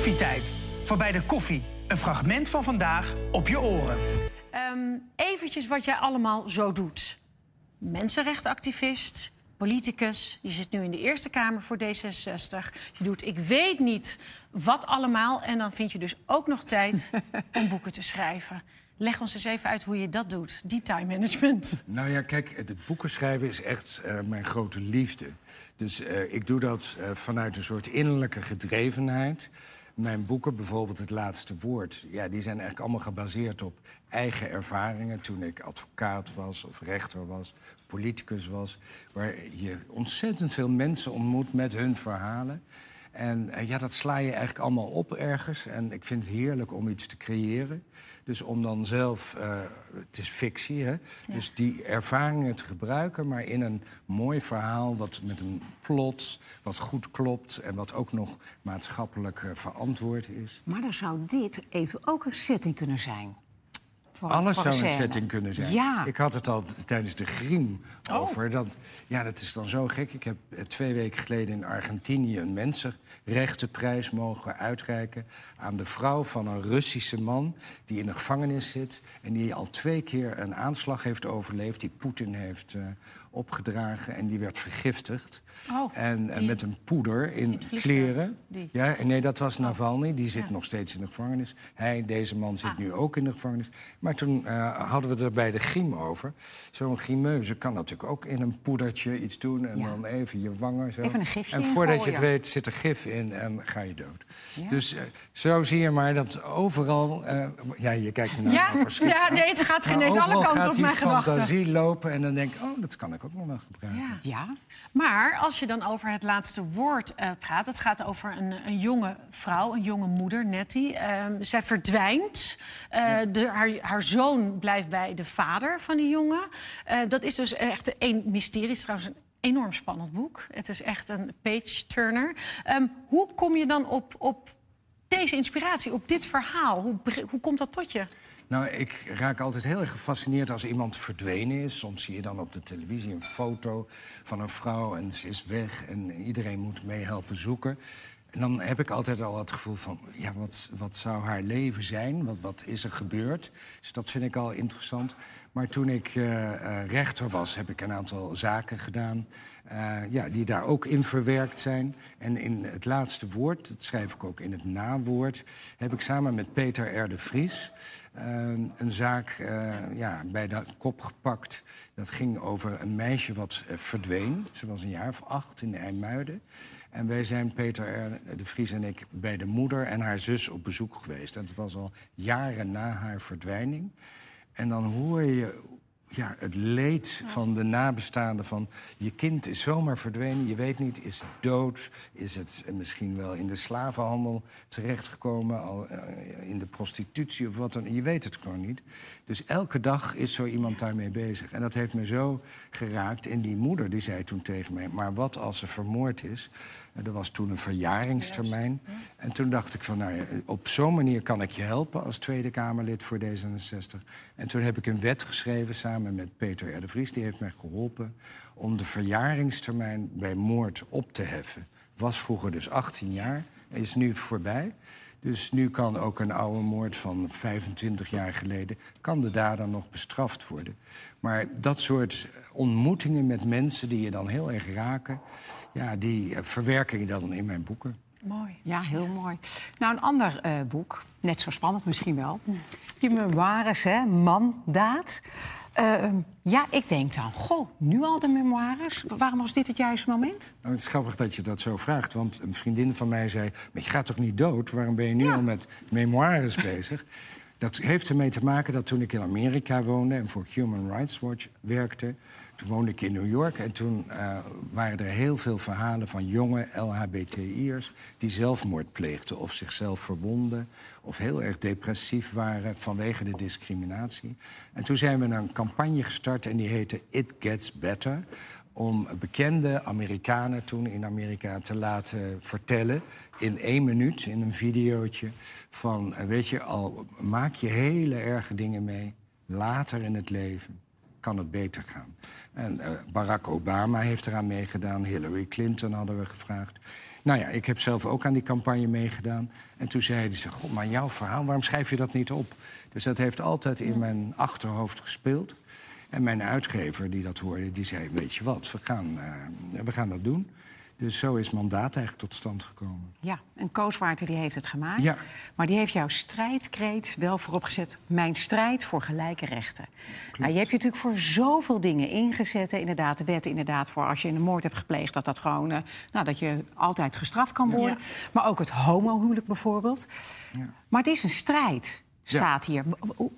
Koffietijd. Voorbij de koffie. Een fragment van vandaag op je oren. Um, eventjes wat jij allemaal zo doet. Mensenrechtenactivist, politicus. Je zit nu in de Eerste Kamer voor D66. Je doet ik weet niet wat allemaal. En dan vind je dus ook nog tijd om boeken te schrijven. Leg ons eens even uit hoe je dat doet, die time management. Nou ja, kijk, het boeken schrijven is echt uh, mijn grote liefde. Dus uh, ik doe dat uh, vanuit een soort innerlijke gedrevenheid. Mijn boeken, bijvoorbeeld Het Laatste Woord... Ja, die zijn eigenlijk allemaal gebaseerd op eigen ervaringen... toen ik advocaat was of rechter was, politicus was... waar je ontzettend veel mensen ontmoet met hun verhalen... En uh, ja, dat sla je eigenlijk allemaal op ergens. En ik vind het heerlijk om iets te creëren. Dus om dan zelf, uh, het is fictie, hè? Ja. Dus die ervaringen te gebruiken, maar in een mooi verhaal... wat met een plot, wat goed klopt en wat ook nog maatschappelijk uh, verantwoord is. Maar dan zou dit eventueel ook een setting kunnen zijn. Alles zou een setting kunnen zijn. Ja. Ik had het al tijdens de griem oh. over. Dat, ja, dat is dan zo gek. Ik heb twee weken geleden in Argentinië een mensenrechtenprijs mogen uitreiken aan de vrouw van een Russische man die in de gevangenis zit en die al twee keer een aanslag heeft overleefd die Poetin heeft uh, opgedragen en die werd vergiftigd. Oh, en die, met een poeder in kleren. Die. Ja, nee, dat was Navalny. Die zit ja. nog steeds in de gevangenis. Hij, deze man, zit ah. nu ook in de gevangenis. Maar toen uh, hadden we er bij de griem over. Zo'n grimeuze kan natuurlijk ook in een poedertje iets doen... en ja. dan even je wangen zo. Even een gifje En voordat je het weet zit er gif in en ga je dood. Dus uh, zo zie je maar dat overal... Uh, ja, je kijkt naar ja, ja, nee, het gaat geen eens alle kanten op mijn gedachten. fantasie lopen en dan denk ik... oh, dat kan ik ook nog wel gebruiken. Ja. maar als je dan over het laatste woord uh, praat... het gaat over een, een, jonge vrouw, een jonge moeder, Nettie. Uh, zij verdwijnt. Uh, ja. de, haar, haar, zoon blijft bij de vader van die jongen. Uh, dat is dus echt een mysterie. Het is trouwens een enorm spannend boek. Het is echt een page-turner. Um, hoe kom je dan op, op deze inspiratie, op dit verhaal? Hoe, hoe komt dat tot je? Nou, ik raak altijd heel erg gefascineerd als iemand verdwenen is. Soms zie je dan op de televisie een foto van een vrouw en ze is weg... en iedereen moet meehelpen zoeken. En dan heb ik altijd al het gevoel van, ja, wat, wat zou haar leven zijn? Wat, wat is er gebeurd? Dus dat vind ik al interessant. Maar toen ik uh, uh, rechter was, heb ik een aantal zaken gedaan... Uh, ja, die daar ook in verwerkt zijn. En in het laatste woord, dat schrijf ik ook in het nawoord... heb ik samen met Peter R. de Vries... Uh, een zaak uh, ja, bij de kop gepakt. Dat ging over een meisje wat uh, verdween. Ze was een jaar of acht in IJmuiden. En wij zijn, Peter R. de Vries en ik, bij de moeder en haar zus op bezoek geweest. En dat was al jaren na haar verdwijning. En dan hoor je ja, het leed van de nabestaanden van je kind is zomaar verdwenen. Je weet niet, is het dood? Is het misschien wel in de slavenhandel terechtgekomen? Al uh, in de prostitutie of wat dan? Je weet het gewoon niet. Dus elke dag is zo iemand daarmee bezig. En dat heeft me zo geraakt. En die moeder die zei toen tegen mij... maar wat als ze vermoord is? Er was toen een verjaringstermijn. En toen dacht ik van, nou ja, op zo'n manier kan ik je helpen... als Tweede Kamerlid voor D66. En toen heb ik een wet geschreven samen met Peter R. de Vries. Die heeft mij geholpen om de verjaringstermijn bij moord op te heffen. Was vroeger dus 18 jaar, is nu voorbij. Dus nu kan ook een oude moord van 25 jaar geleden... kan de dader nog bestraft worden. Maar dat soort ontmoetingen met mensen die je dan heel erg raken ja, die verwerk ik dan in mijn boeken. Mooi. Ja, heel ja. mooi. Nou, een ander uh, boek, net zo spannend misschien wel. Die memoires, hè, Man, Daad. Uh, ja, ik denk dan, goh, nu al de memoires? Waarom was dit het juiste moment? Nou, het is grappig dat je dat zo vraagt. Want een vriendin van mij zei, maar je gaat toch niet dood? Waarom ben je nu ja. al met memoires bezig? Dat heeft ermee te maken dat toen ik in Amerika woonde... en voor Human Rights Watch werkte... Toen woonde ik in New York en toen uh, waren er heel veel verhalen van jonge LHBTI'ers... die zelfmoord pleegden of zichzelf verwonden... of heel erg depressief waren vanwege de discriminatie. En toen zijn we een campagne gestart en die heette It Gets Better om bekende Amerikanen toen in Amerika te laten vertellen... in één minuut, in een videootje, van... weet je, al maak je hele erge dingen mee, later in het leven kan het beter gaan. En uh, Barack Obama heeft eraan meegedaan, Hillary Clinton hadden we gevraagd. Nou ja, ik heb zelf ook aan die campagne meegedaan. En toen zeiden ze, god, maar jouw verhaal, waarom schrijf je dat niet op? Dus dat heeft altijd in mijn achterhoofd gespeeld. En mijn uitgever, die dat hoorde, die zei, weet je wat, we gaan, uh, we gaan dat doen. Dus zo is mandaat eigenlijk tot stand gekomen. Ja, en Kooswaarter die heeft het gemaakt. Ja. Maar die heeft jouw strijdkreet wel voorop gezet. Mijn strijd voor gelijke rechten. Nou, je hebt je natuurlijk voor zoveel dingen ingezet. Inderdaad, de wet inderdaad voor als je een moord hebt gepleegd... dat, dat, gewoon, uh, nou, dat je altijd gestraft kan worden. Ja. Maar ook het homohuwelijk bijvoorbeeld. Ja. Maar het is een strijd staat hier.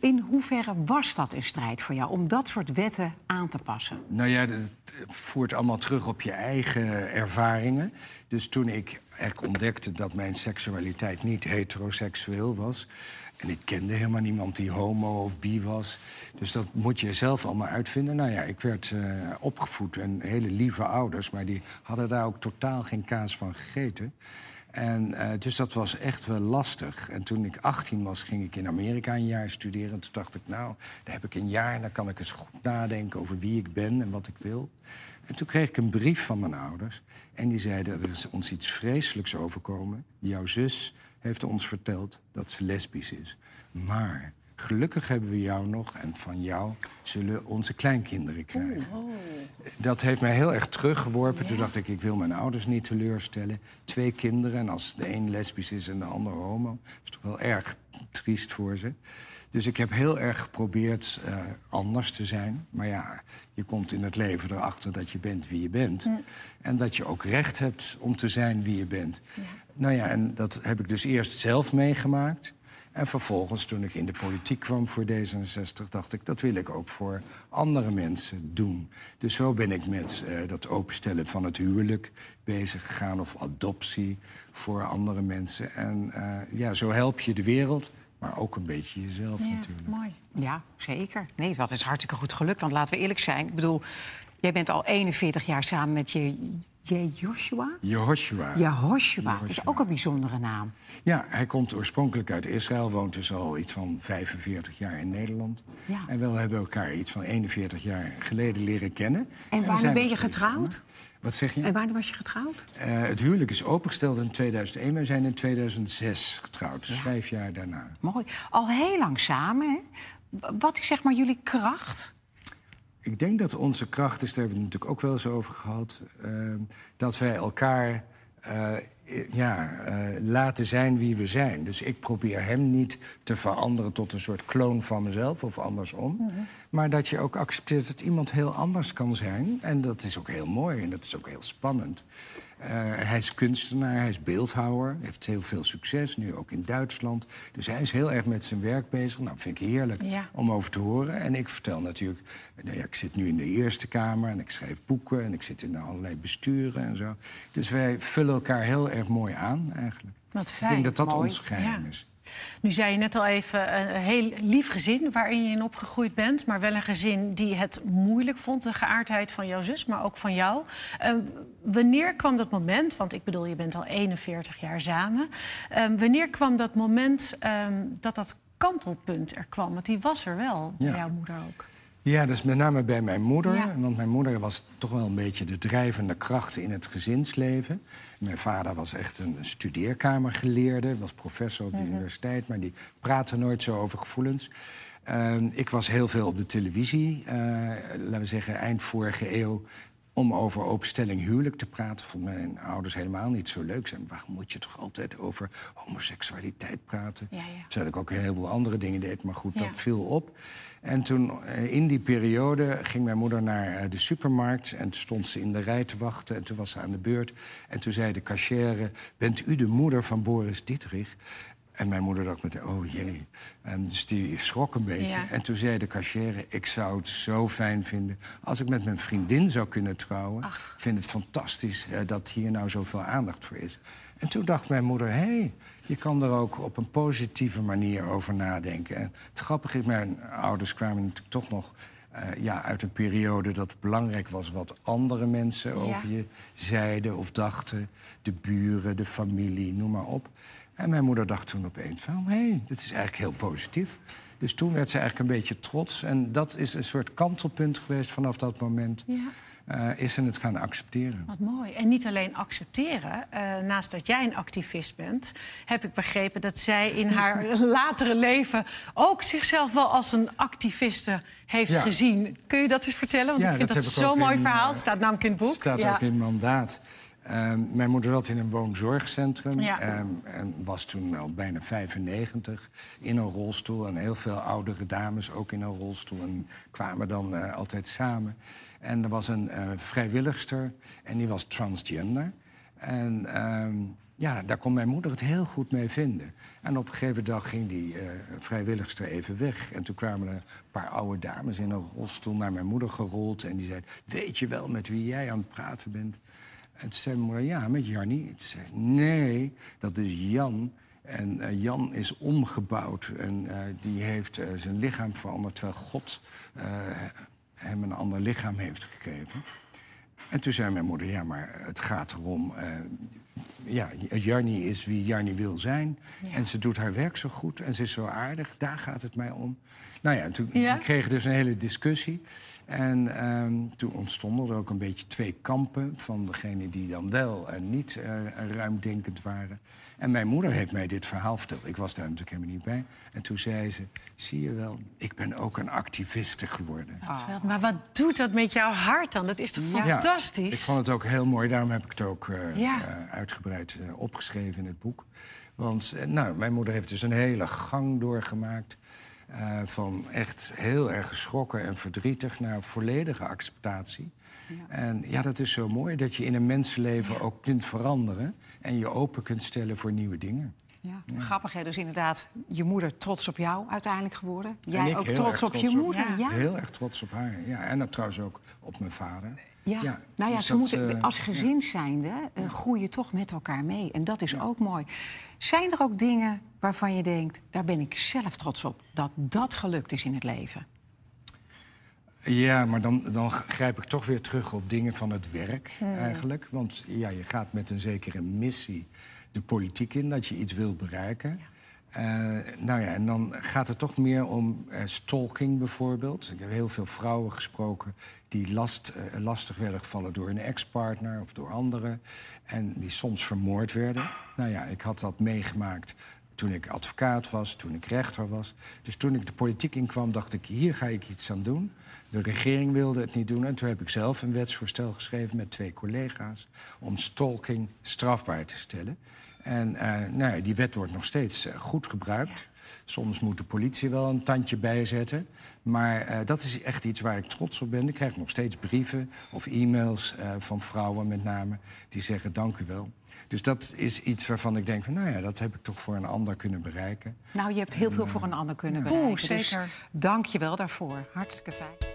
In hoeverre was dat een strijd voor jou om dat soort wetten aan te passen? Nou ja, het voert allemaal terug op je eigen ervaringen. Dus toen ik ontdekte dat mijn seksualiteit niet heteroseksueel was. En ik kende helemaal niemand die homo of bi was. Dus dat moet je zelf allemaal uitvinden. Nou ja, ik werd uh, opgevoed en hele lieve ouders, maar die hadden daar ook totaal geen kaas van gegeten. En uh, dus dat was echt wel lastig. En toen ik 18 was, ging ik in Amerika een jaar studeren. En toen dacht ik, nou, daar heb ik een jaar... en dan kan ik eens goed nadenken over wie ik ben en wat ik wil. En toen kreeg ik een brief van mijn ouders. En die zeiden, er is ons iets vreselijks overkomen. Jouw zus heeft ons verteld dat ze lesbisch is. Maar gelukkig hebben we jou nog en van jou zullen onze kleinkinderen krijgen. Oh. Dat heeft mij heel erg teruggeworpen. Toen dacht ik, ik wil mijn ouders niet teleurstellen. Twee kinderen en als de een lesbisch is en de ander homo... is toch wel erg triest voor ze. Dus ik heb heel erg geprobeerd uh, anders te zijn. Maar ja, je komt in het leven erachter dat je bent wie je bent. En dat je ook recht hebt om te zijn wie je bent. Ja. Nou ja, en dat heb ik dus eerst zelf meegemaakt... En vervolgens, toen ik in de politiek kwam voor D66, dacht ik... dat wil ik ook voor andere mensen doen. Dus zo ben ik met uh, dat openstellen van het huwelijk bezig gegaan... of adoptie voor andere mensen. En uh, ja, zo help je de wereld, maar ook een beetje jezelf ja, natuurlijk. Mooi. Ja, zeker. Nee, dat is hartstikke goed gelukt. Want laten we eerlijk zijn, ik bedoel... Jij bent al 41 jaar samen met je je Joshua? Jehoshua. Jehoshua. Dat is ook een bijzondere naam. Ja, hij komt oorspronkelijk uit Israël, woont dus al iets van 45 jaar in Nederland. Ja. En we hebben elkaar iets van 41 jaar geleden leren kennen. En wanneer ben je getrouwd? Samen. Wat zeg je? En wanneer was je getrouwd? Uh, het huwelijk is opengesteld in 2001. We zijn in 2006 getrouwd, dus ja. vijf jaar daarna. Mooi. Al heel lang samen, hè? Wat is zeg maar jullie kracht? Ik denk dat onze kracht is, daar hebben we het natuurlijk ook wel eens over gehad... Uh, dat wij elkaar uh, ja, uh, laten zijn wie we zijn. Dus ik probeer hem niet te veranderen tot een soort kloon van mezelf of andersom. Mm -hmm. Maar dat je ook accepteert dat iemand heel anders kan zijn. En dat is ook heel mooi en dat is ook heel spannend. Uh, hij is kunstenaar, hij is beeldhouwer, heeft heel veel succes, nu ook in Duitsland. Dus hij is heel erg met zijn werk bezig. Nou, dat vind ik heerlijk ja. om over te horen. En ik vertel natuurlijk, nou ja, ik zit nu in de Eerste Kamer en ik schrijf boeken... en ik zit in allerlei besturen en zo. Dus wij vullen elkaar heel erg mooi aan, eigenlijk. Wat fijn, ik denk dat dat mooi. ons geheim ja. is. Nu zei je net al even een heel lief gezin waarin je in opgegroeid bent, maar wel een gezin die het moeilijk vond, de geaardheid van jouw zus, maar ook van jou. Uh, wanneer kwam dat moment, want ik bedoel, je bent al 41 jaar samen. Uh, wanneer kwam dat moment uh, dat dat kantelpunt er kwam? Want die was er wel bij jouw moeder ook. Ja, dus met name bij mijn moeder. Ja. Want mijn moeder was toch wel een beetje de drijvende kracht in het gezinsleven. Mijn vader was echt een studeerkamergeleerde, was professor op de universiteit, maar die praatte nooit zo over gevoelens. Uh, ik was heel veel op de televisie, uh, laten we zeggen eind vorige eeuw, om over openstelling huwelijk te praten. Vond mijn ouders helemaal niet zo leuk. Zijn, waarom moet je toch altijd over homoseksualiteit praten? Ja, ja. Terwijl ik ook een heleboel andere dingen deed, maar goed, Ja. dat viel op. En toen, eh, in die periode, ging mijn moeder naar eh, de supermarkt... en toen stond ze in de rij te wachten en toen was ze aan de beurt. En toen zei de cashier, bent u de moeder van Boris Dietrich? En mijn moeder dacht meteen, oh jee. En dus die schrok een beetje. Ja. En toen zei de cashier, ik zou het zo fijn vinden... als ik met mijn vriendin zou kunnen trouwen. Ach. Ik vind het fantastisch eh, dat hier nou zoveel aandacht voor is. En toen dacht mijn moeder, hé, hey, je kan er ook op een positieve manier over nadenken. En het grappige is, mijn ouders kwamen natuurlijk toch nog... eh, ja, uit een periode dat het belangrijk was wat andere mensen over je zeiden of dachten. De buren, de familie, noem maar op. En mijn moeder dacht toen opeens van, hé, hey, dit is eigenlijk heel positief. Dus toen werd ze eigenlijk een beetje trots. En dat is een soort kantelpunt geweest vanaf dat moment. Ja. Eh, is ze het gaan accepteren. Wat mooi. En niet alleen accepteren. eh, naast dat jij een activist bent, heb ik begrepen dat zij in haar latere leven ook zichzelf wel als een activiste heeft Ja. gezien. Kun je dat eens vertellen? Want Ja, ik vind dat zo'n mooi in, verhaal. eh, Het staat namelijk in het boek. staat Ja. ook in mandaat. Ehm, mijn moeder zat in een woonzorgcentrum Ja. ehm, en was toen al bijna 95 in een rolstoel. En heel veel oudere dames ook in een rolstoel en kwamen dan eh, altijd samen. En er was een eh, vrijwilligster en die was transgender. En ehm, ja, daar kon mijn moeder het heel goed mee vinden. En op een gegeven dag ging die eh vrijwilligster even weg. En toen kwamen er een paar oude dames in een rolstoel naar mijn moeder gerold. En die zei, weet je wel met wie jij aan het praten bent? En toen zei mijn moeder, ja, met Jannie. Toen zei ze, nee, dat is Jan. En eh, Jan is omgebouwd en die heeft zijn lichaam veranderd... terwijl God hem een ander lichaam heeft gegeven. En toen zei mijn moeder, ja, maar het gaat erom... eh, ja, Jarni is wie Jarni wil zijn. En ze doet haar werk zo goed en ze is zo aardig. Daar gaat het mij om. Nou ja, toen Ja? kregen dus een hele discussie. En ehm, toen ontstonden er ook een beetje twee kampen... van degenen die dan wel en niet eh, ruimdenkend waren. En mijn moeder heeft mij dit verhaal verteld. Ik was daar natuurlijk helemaal niet bij. En toen zei ze, zie je wel, ik ben ook een activiste geworden. Maar wat doet dat met jouw hart dan? Dat is toch Ja, fantastisch? ik vond het ook heel mooi. Daarom heb ik het ook eh, Ja. eh, uitgebreid opgeschreven in het boek. Want nou, mijn moeder heeft dus een hele gang doorgemaakt. Eh, van echt heel erg geschrokken en verdrietig naar volledige acceptatie. En ja, dat is zo mooi dat je in een mensenleven ook kunt veranderen... en je open kunt stellen voor nieuwe dingen. Ja. Grappig, hè? Dus inderdaad, je moeder trots op jou uiteindelijk geworden. En Jij ook trots op trots je op- moeder. Ja. Ja. Heel erg trots op haar. Ja, en dat trouwens ook op mijn vader. Ja. nou ja, dus ze dat, moeten, eh, als gezin zijnde eh, groei je toch met elkaar mee. En dat is ook mooi. Zijn er ook dingen waarvan je denkt, daar ben ik zelf trots op... dat dat gelukt is in het leven? Ja, maar dan, dan grijp ik toch weer terug op dingen van het werk eigenlijk. Want ja, je gaat met een zekere missie de politiek in, dat je iets wil bereiken. Eh, nou ja, en dan gaat het toch meer om eh, stalking bijvoorbeeld. Ik heb heel veel vrouwen gesproken die last, eh, lastig werden gevallen door een ex-partner of door anderen. En die soms vermoord werden. Nou ja, ik had dat meegemaakt toen ik advocaat was, toen ik rechter was. Dus toen ik de politiek inkwam, dacht ik, hier ga ik iets aan doen. De regering wilde het niet doen. En toen heb ik zelf een wetsvoorstel geschreven met twee collega's... om stalking strafbaar te stellen. En eh, nou ja, die wet wordt nog steeds eh, goed gebruikt. Soms moet de politie wel een tandje bijzetten. Maar eh, dat is echt iets waar ik trots op ben. Ik krijg nog steeds brieven of e-mails van vrouwen met name... die zeggen dank u wel. Dus dat is iets waarvan ik denk, van, nou ja, dat heb ik toch voor een ander kunnen bereiken. Nou, je hebt heel veel voor een ander kunnen bereiken. Oeh, zeker. Dus dank je wel daarvoor. Hartstikke fijn.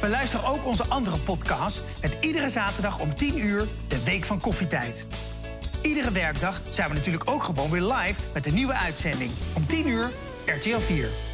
Beluister ook onze andere podcast met iedere zaterdag om 10 uur de Week van Koffietijd. Iedere werkdag zijn we natuurlijk ook gewoon weer live met een nieuwe uitzending. Om 10 uur RTL 4.